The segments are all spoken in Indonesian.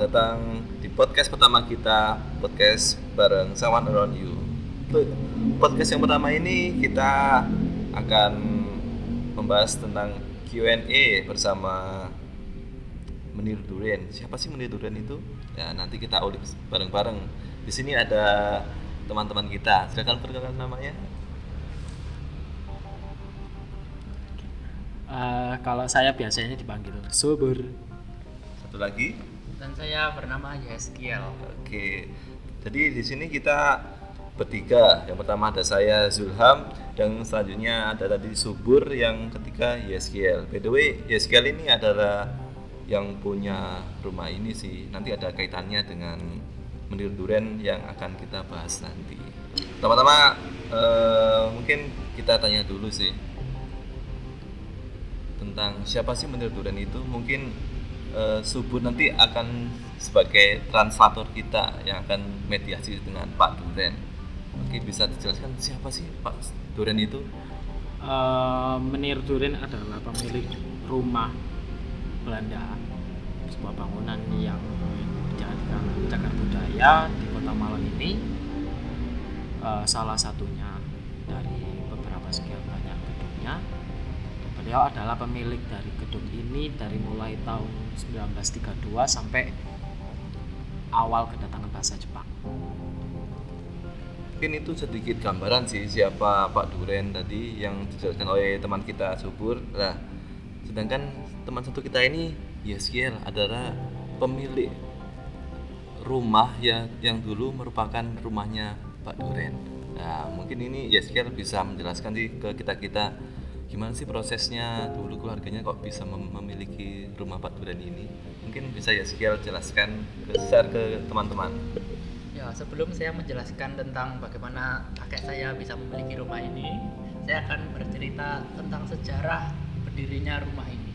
datang di podcast pertama kita, podcast bareng Someone Around You. Podcast yang pertama ini kita akan membahas tentang Q&A bersama Menir Duren. Siapa sih Menir Duren itu? Ya, nanti kita ulik bareng-bareng. Di sini ada teman-teman kita. Silakan perkenalkan namanya. Uh, kalau saya biasanya dipanggil Subur. Satu lagi dan saya bernama Yeskiel. Oke. Jadi di sini kita bertiga. Yang pertama ada saya Zulham dan selanjutnya ada tadi Subur yang ketiga Yeskiel. By the way, Yeskiel ini adalah yang punya rumah ini sih. Nanti ada kaitannya dengan Menir Duren yang akan kita bahas nanti. Pertama-tama uh, mungkin kita tanya dulu sih tentang siapa sih Menir Duren itu. Mungkin uh, Subur nanti akan sebagai translator kita yang akan mediasi dengan Pak Duren. Oke, bisa dijelaskan siapa sih Pak Duren itu? Uh, Menir Duren adalah pemilik rumah Belanda, sebuah bangunan yang dijadikan cagar budaya di Kota Malang ini. Uh, salah satunya dari beberapa sekian Beliau adalah pemilik dari gedung ini dari mulai tahun 1932 sampai awal kedatangan bahasa Jepang. Mungkin itu sedikit gambaran sih siapa Pak Duren tadi yang dijelaskan oleh teman kita Subur. Nah, sedangkan teman satu kita ini Yeskiel adalah pemilik rumah ya yang dulu merupakan rumahnya Pak Duren. Nah, mungkin ini Yeskiel bisa menjelaskan sih ke kita-kita gimana sih prosesnya? Dulu keluarganya kok bisa mem memiliki rumah Pak Duren ini? Mungkin bisa ya Skiel jelaskan ke share ke teman-teman. Ya sebelum saya menjelaskan tentang bagaimana kakek saya bisa memiliki rumah ini saya akan bercerita tentang sejarah berdirinya rumah ini.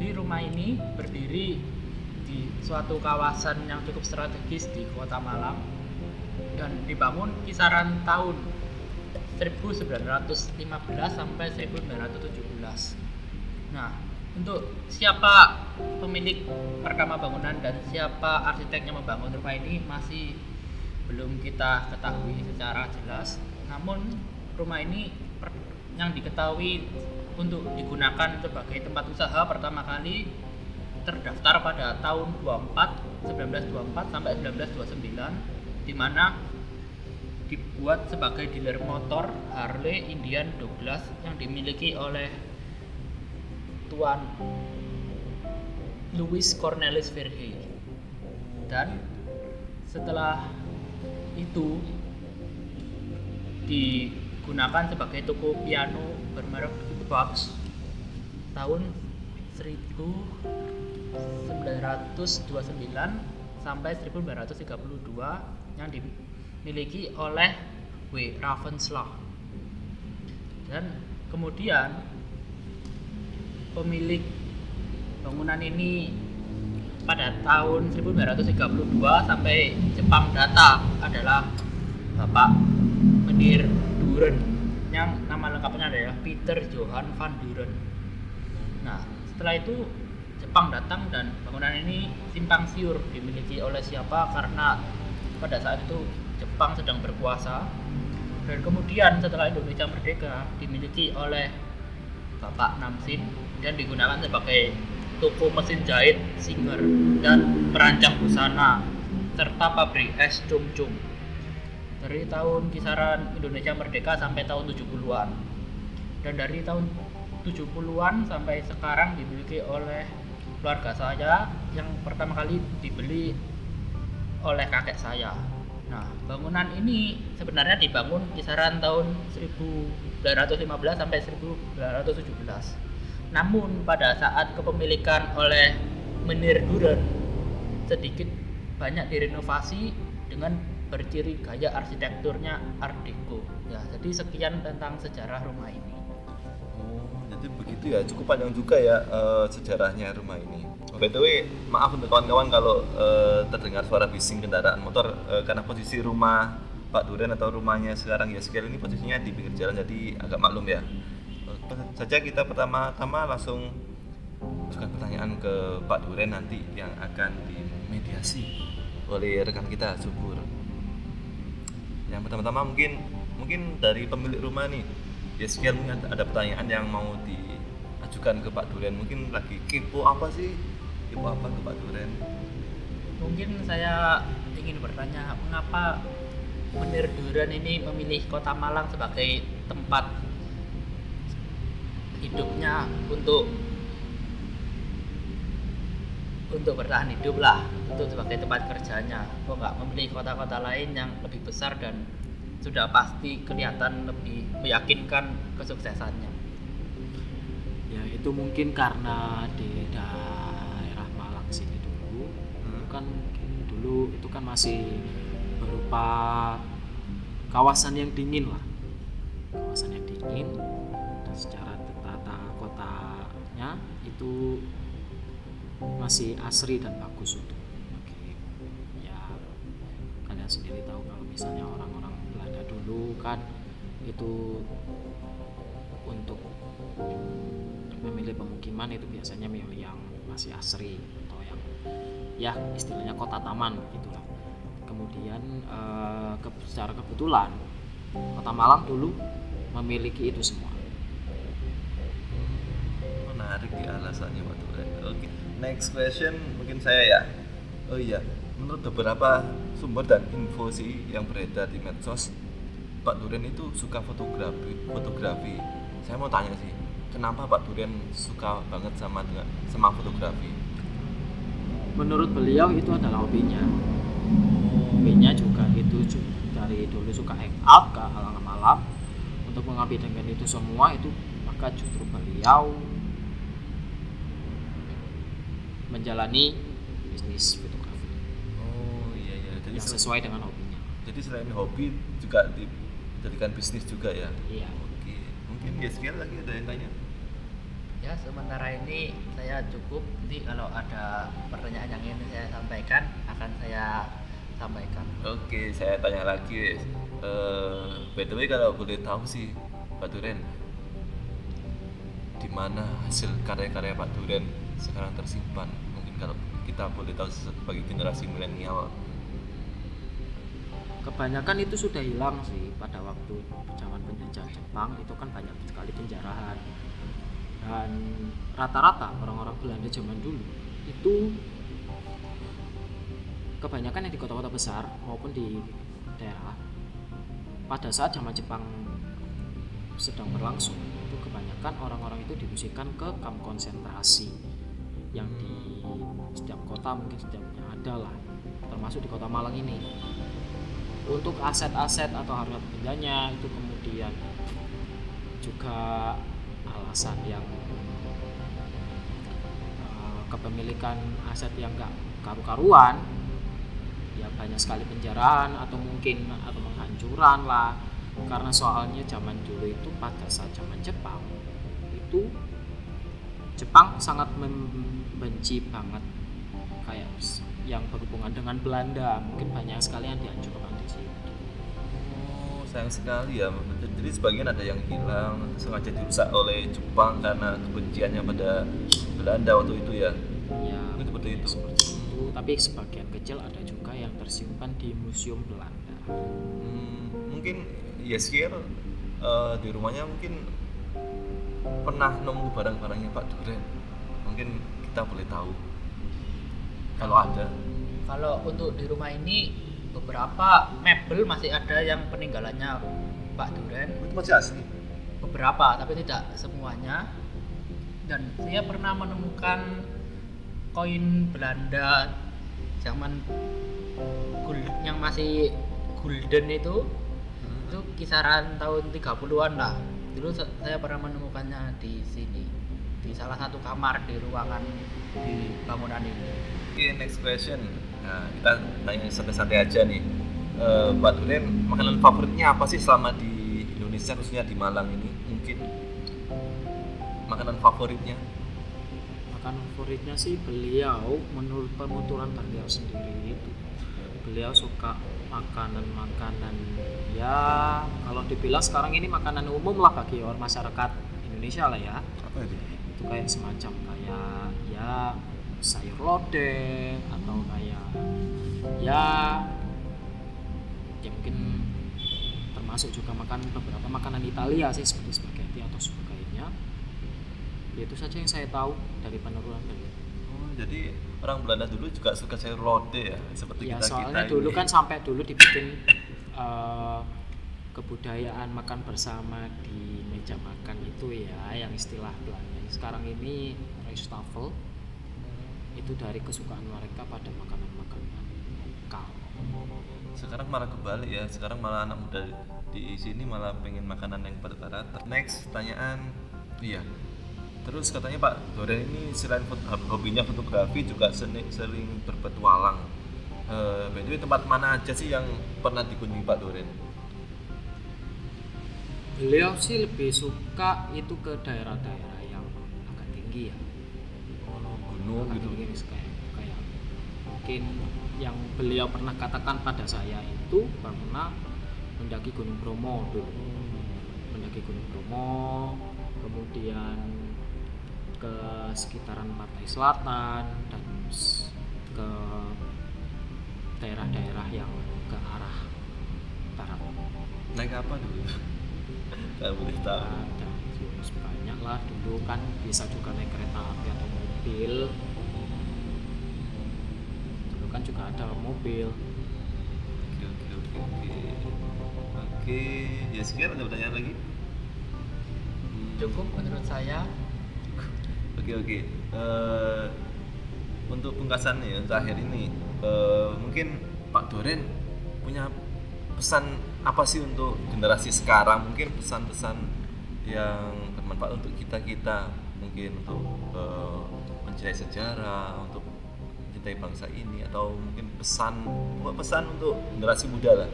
Di rumah ini berdiri di suatu kawasan yang cukup strategis di kota Malang dan dibangun kisaran tahun 1915 sampai 1917. Nah, untuk siapa pemilik pertama bangunan dan siapa arsitek yang membangun rumah ini masih belum kita ketahui secara jelas. Namun rumah ini yang diketahui untuk digunakan sebagai tempat usaha pertama kali terdaftar pada tahun 24 1924 sampai 1929 di mana dibuat sebagai dealer motor Harley Indian Douglas yang dimiliki oleh Tuan Louis Cornelis Verhey dan setelah itu digunakan sebagai toko piano bermerek Box tahun 1929 sampai 1932 yang di dimiliki oleh W. Ravenslaw. Dan kemudian pemilik bangunan ini pada tahun 1932 sampai Jepang data adalah Bapak Menir Duren yang nama lengkapnya adalah Peter Johann van Duren. Nah, setelah itu Jepang datang dan bangunan ini simpang siur dimiliki oleh siapa karena pada saat itu Jepang sedang berkuasa dan kemudian setelah Indonesia merdeka dimiliki oleh Bapak Namsin dan digunakan sebagai toko mesin jahit Singer dan perancang busana serta pabrik es cum-cum dari tahun kisaran Indonesia merdeka sampai tahun 70-an dan dari tahun 70-an sampai sekarang dimiliki oleh keluarga saya yang pertama kali dibeli oleh kakek saya Nah, bangunan ini sebenarnya dibangun kisaran tahun 1915 sampai 1917. Namun pada saat kepemilikan oleh Menir Duren sedikit banyak direnovasi dengan berciri gaya arsitekturnya Art Deco. Ya, jadi sekian tentang sejarah rumah ini. Oh, jadi begitu ya. Cukup panjang juga ya uh, sejarahnya rumah ini by the way maaf untuk kawan-kawan kalau uh, terdengar suara bising kendaraan motor uh, karena posisi rumah Pak Duren atau rumahnya sekarang ya sekali ini posisinya di pinggir jalan jadi agak maklum ya. Uh, saja kita pertama-tama langsung ajukan pertanyaan ke Pak Duren nanti yang akan di mediasi oleh rekan kita subur. Yang pertama-tama mungkin mungkin dari pemilik rumah nih ya sekian ada, pertanyaan yang mau diajukan ke Pak Duren. Mungkin lagi kepo apa sih kepo apa ke Pak Duren Mungkin saya ingin bertanya mengapa Menir Duren ini memilih Kota Malang sebagai tempat hidupnya untuk untuk bertahan hidup lah untuk sebagai tempat kerjanya? Kok nggak memilih kota-kota lain yang lebih besar dan sudah pasti kelihatan lebih meyakinkan kesuksesannya? Ya itu mungkin karena di daerah kan dulu itu kan masih berupa kawasan yang dingin lah. Kawasan yang dingin dan secara tata kotanya itu masih asri dan bagus untuk oke ya kalian sendiri tahu kalau misalnya orang-orang Belanda dulu kan itu untuk memilih pemukiman itu biasanya milih yang masih asri ya istilahnya kota taman gitulah. Kemudian eh, ke- secara kebetulan kota Malang dulu memiliki itu semua. Menarik ya alasannya Duren oke next question mungkin saya ya. Oh iya menurut beberapa sumber dan info sih yang beredar di medsos Pak Duren itu suka fotografi fotografi. Saya mau tanya sih kenapa Pak Duren suka banget sama dengan sama fotografi menurut beliau itu adalah hobinya. Hobinya juga itu dari dulu suka hang out ke halangan malam untuk mengabdi dengan itu semua itu maka justru beliau menjalani bisnis fotografi oh iya iya. Jadi yang sesuai dengan hobinya. Jadi selain hobi juga dijadikan bisnis juga ya? Iya. Oke. Mungkin ya sekian lagi ada yang tanya ya sementara ini saya cukup nanti kalau ada pertanyaan yang ingin saya sampaikan akan saya sampaikan Oke, saya tanya lagi. Eh, by the way, kalau boleh tahu sih, Pak Duren, di mana hasil karya-karya Pak Duren sekarang tersimpan? Mungkin kalau kita boleh tahu sebagai generasi milenial. kebanyakan itu sudah hilang sih pada waktu zaman penjajah Jepang itu kan banyak sekali penjarahan dan rata-rata orang-orang Belanda zaman dulu itu kebanyakan yang di kota-kota besar maupun di daerah pada saat zaman Jepang sedang berlangsung itu kebanyakan orang-orang itu diungsikan ke kamp konsentrasi yang di setiap kota mungkin setiapnya ada lah termasuk di kota Malang ini. Untuk aset-aset atau harga bendanya itu kemudian juga alasan yang eh, kepemilikan aset yang enggak karu-karuan ya banyak sekali penjarahan atau mungkin atau penghancuran lah. Karena soalnya zaman dulu itu pada saat zaman Jepang itu Jepang sangat membenci banget kayak yang berhubungan dengan Belanda. Mungkin banyak sekali yang dihancurkan di Oh, sayang sekali ya. Jadi sebagian ada yang hilang, sengaja dirusak oleh Jepang karena kebenciannya pada Belanda waktu itu ya. ya Mungkin seperti itu. seperti itu tapi sebagian kecil ada juga yang tersimpan di museum Belanda Hmm, mungkin Yeskier eh, di rumahnya mungkin pernah nemu barang-barangnya Pak Duren. Mungkin kita boleh tahu. Kalau ada. kalau untuk di rumah ini beberapa mebel masih ada yang peninggalannya Pak Duren. Itu masih asli. beberapa tapi tidak semuanya. Dan saya pernah menemukan koin Belanda zaman gold yang masih golden itu. Itu kisaran tahun 30-an lah. Dulu sa- saya pernah menemukannya di sini di salah satu kamar di ruangan di bangunan ini. Oke, next question. Nah, kita tanya santai-santai aja nih. Pak Duren, makanan favoritnya apa sih selama di Indonesia, khususnya di Malang ini? Mungkin makanan favoritnya? makanan favoritnya sih beliau menurut penuturan beliau sendiri itu beliau suka makanan-makanan ya kalau dibilang sekarang ini makanan umum lah bagi orang masyarakat Indonesia lah ya Apa itu? itu kayak semacam kayak ya sayur lodeh atau kayak ya ya mungkin termasuk juga makan beberapa makanan Italia sih seperti spaghetti atau sebagainya. Ya, itu saja yang saya tahu dari penurunan beliau Oh, jadi orang Belanda dulu juga suka sayur lodeh ya, seperti ya kita soalnya kita dulu ini. kan sampai dulu dibikin eh, kebudayaan makan bersama di meja makan itu ya yang istilah Belanda. Sekarang ini Rijstafel itu dari kesukaan mereka pada makanan-makanan lokal. Sekarang malah kebalik ya. Sekarang malah anak muda di sini malah pengen makanan yang barat-barat next pertanyaan. Iya. Terus katanya Pak Doren ini selain hobinya fotografi juga seni- sering berpetualang. Eh by the way, tempat mana aja sih yang pernah dikunjungi Pak Doren? Beliau sih lebih suka itu ke daerah-daerah yang agak tinggi ya gunung gitu tinggi kayak kayak mungkin yang beliau pernah katakan pada saya itu pernah mendaki Gunung Bromo dulu. Mendaki Gunung Bromo kemudian ke sekitaran Pantai Selatan dan ke daerah-daerah yang ke arah barat. Naik apa dulu? Kalau boleh tahu. Ada banyak lah dulu kan bisa juga naik kereta api atau mobil dulu kan juga ada mobil oke oke oke oke oke ya sekian ada pertanyaan lagi Hmm. cukup menurut saya Oke oke. Eh, untuk pungkasan ya untuk akhir ini, eh, mungkin Pak Doren punya pesan apa sih untuk generasi sekarang? Mungkin pesan-pesan yang bermanfaat untuk kita kita, mungkin untuk eh, mencintai sejarah, untuk mencintai bangsa ini, atau mungkin pesan pesan untuk generasi muda lah.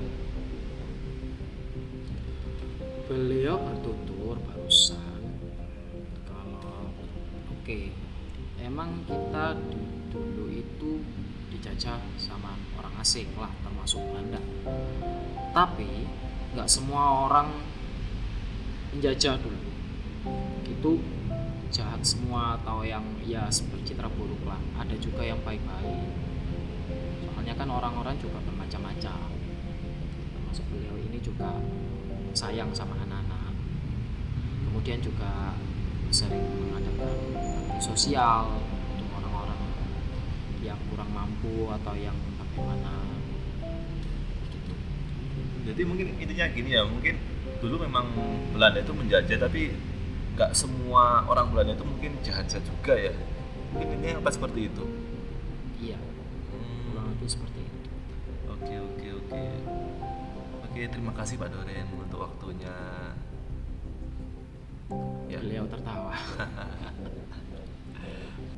beliau bertutur barusan kalau oke emang kita dulu itu dijajah sama orang asing lah termasuk Belanda tapi nggak semua orang menjajah dulu itu jahat semua atau yang ya bercitra buruk lah. Ada juga yang baik-baik. Soalnya kan orang-orang juga bermacam-macam. Termasuk beliau ini juga sayang sama anak-anak. Kemudian juga sering mengadakan sosial untuk orang-orang yang kurang mampu atau yang bagaimana. Gitu. Jadi mungkin intinya gini ya, mungkin dulu memang Belanda itu menjajah tapi nggak semua orang Belanda itu mungkin jahat-jahat juga ya. Mungkin intinya apa seperti itu. iya Hmm, kurang lebih seperti itu Oke oke oke. Oke terima kasih Pak Doren untuk waktunya. Ya. beliau tertawa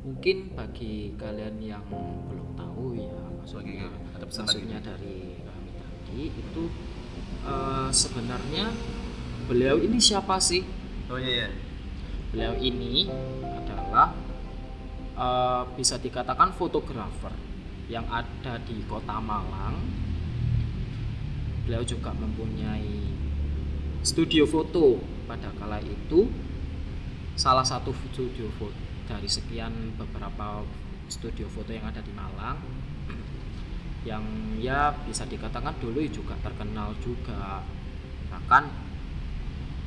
mungkin bagi kalian yang belum tahu ya maksudnya Oke. Ada pesan maksudnya lagi? dari kami tadi itu eh, sebenarnya beliau ini siapa sih Oh iya iya. Beliau ini adalah eh, bisa dikatakan fotografer yang ada di kota Malang. Beliau juga mempunyai studio foto pada kala itu. Salah satu studio foto dari sekian beberapa studio foto yang ada di Malang. Yang ya bisa dikatakan dulu juga terkenal juga. Bahkan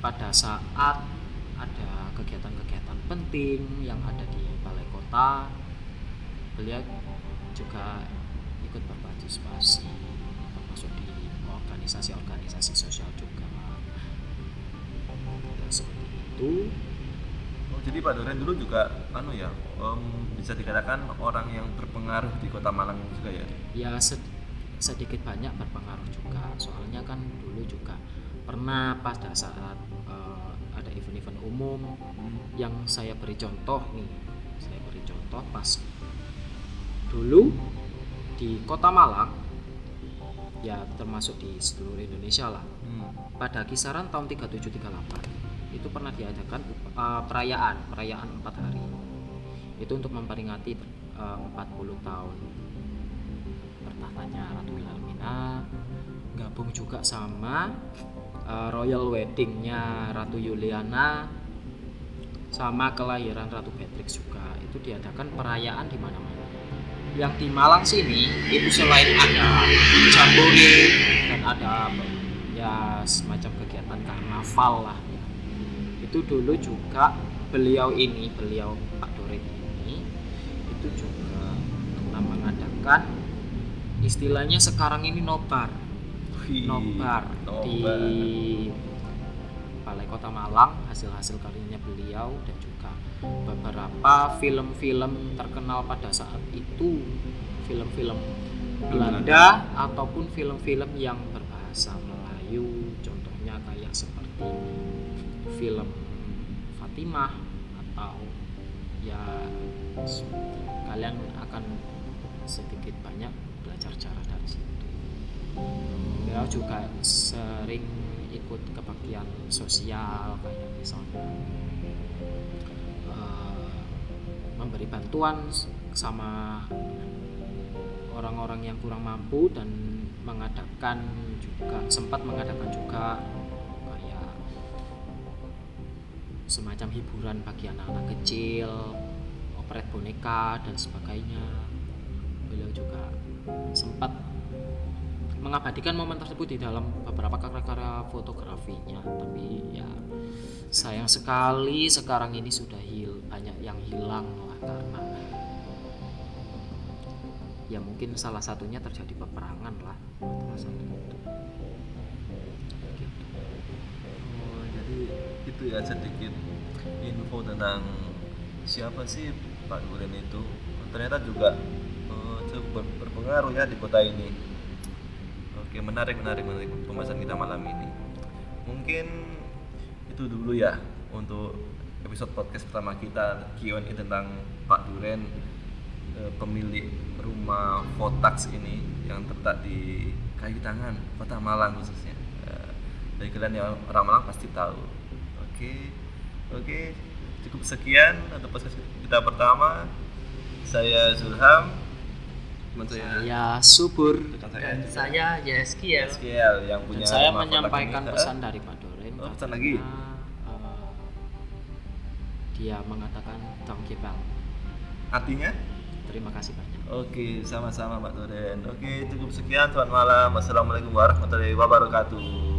pada saat ada kegiatan-kegiatan penting yang ada di balai kota. Beliau juga ikut berpartisipasi termasuk di organisasi-organisasi sosial juga. Ya, seperti itu. Oh jadi Pak Doren dulu juga anu ya, em, bisa dikatakan orang yang berpengaruh di Kota Malang juga ya. ya sed- sedikit banyak berpengaruh juga. Soalnya kan dulu juga pernah pada saat ada event-event umum yang saya beri contoh nih. Saya beri contoh pas dulu di kota Malang ya termasuk di seluruh Indonesia lah. Hmm. pada kisaran tahun 3738 itu pernah diadakan uh, perayaan perayaan empat hari. Itu untuk memperingati uh, 40 tahun bertahtanya Ratu Wilhelmina gabung juga sama uh, royal weddingnya Ratu Juliana sama kelahiran Ratu Beatrix juga itu diadakan perayaan di mana-mana. Yang di Malang sini itu selain ada jambore dan ada ya semacam kegiatan karnaval lah ya. Itu dulu juga beliau ini, beliau Pak Dorit ini itu juga pernah mengadakan istilahnya sekarang ini nobar Nobar di Balai Kota Malang hasil-hasil karyanya beliau dan juga beberapa film-film terkenal pada saat itu. Film-film Belanda ataupun film-film yang berbahasa Melayu. Contohnya kayak seperti film Fatimah atau ya kalian akan sedikit banyak belajar cara dari situ beliau juga sering ikut kebaktian sosial kayak misalnya eh, memberi bantuan sama orang-orang yang kurang mampu dan mengadakan juga sempat mengadakan juga kayak semacam hiburan bagi anak-anak kecil operet boneka dan sebagainya. Beliau juga sempat mengabadikan momen tersebut di dalam beberapa karya-karya fotografinya tapi ya sayang sekali sekarang ini sudah hil banyak yang hilang lah karena ya mungkin salah satunya terjadi peperangan lah itu gitu. Oh, jadi itu ya sedikit info tentang siapa sih Pak Duren itu. Ternyata juga eh, cukup ber- berpengaruh ya di kota ini. Oke, menarik menarik menarik pembahasan kita malam ini. Mungkin itu dulu ya untuk episode podcast pertama kita Q&A tentang Pak Duren eh, pemilik rumah Votax ini yang terletak di Kayu Tangan, Kota Malang khususnya. Eh, dari kalian yang orang Malang pasti tahu. Oke, oke, cukup sekian untuk podcast kita pertama. Saya Zulham, teman saya ya subur saya dan juga. saya Yeskiel yang dan punya saya rumah Votax menyampaikan pesan dari Pak Doren Oh, pesan lagi? eh, dia mengatakan don't give up Artinya? terima kasih banyak Oke, sama-sama Mbak Doren. Oke, cukup sekian. Selamat malam. Wassalamualaikum warahmatullahi wabarakatuh.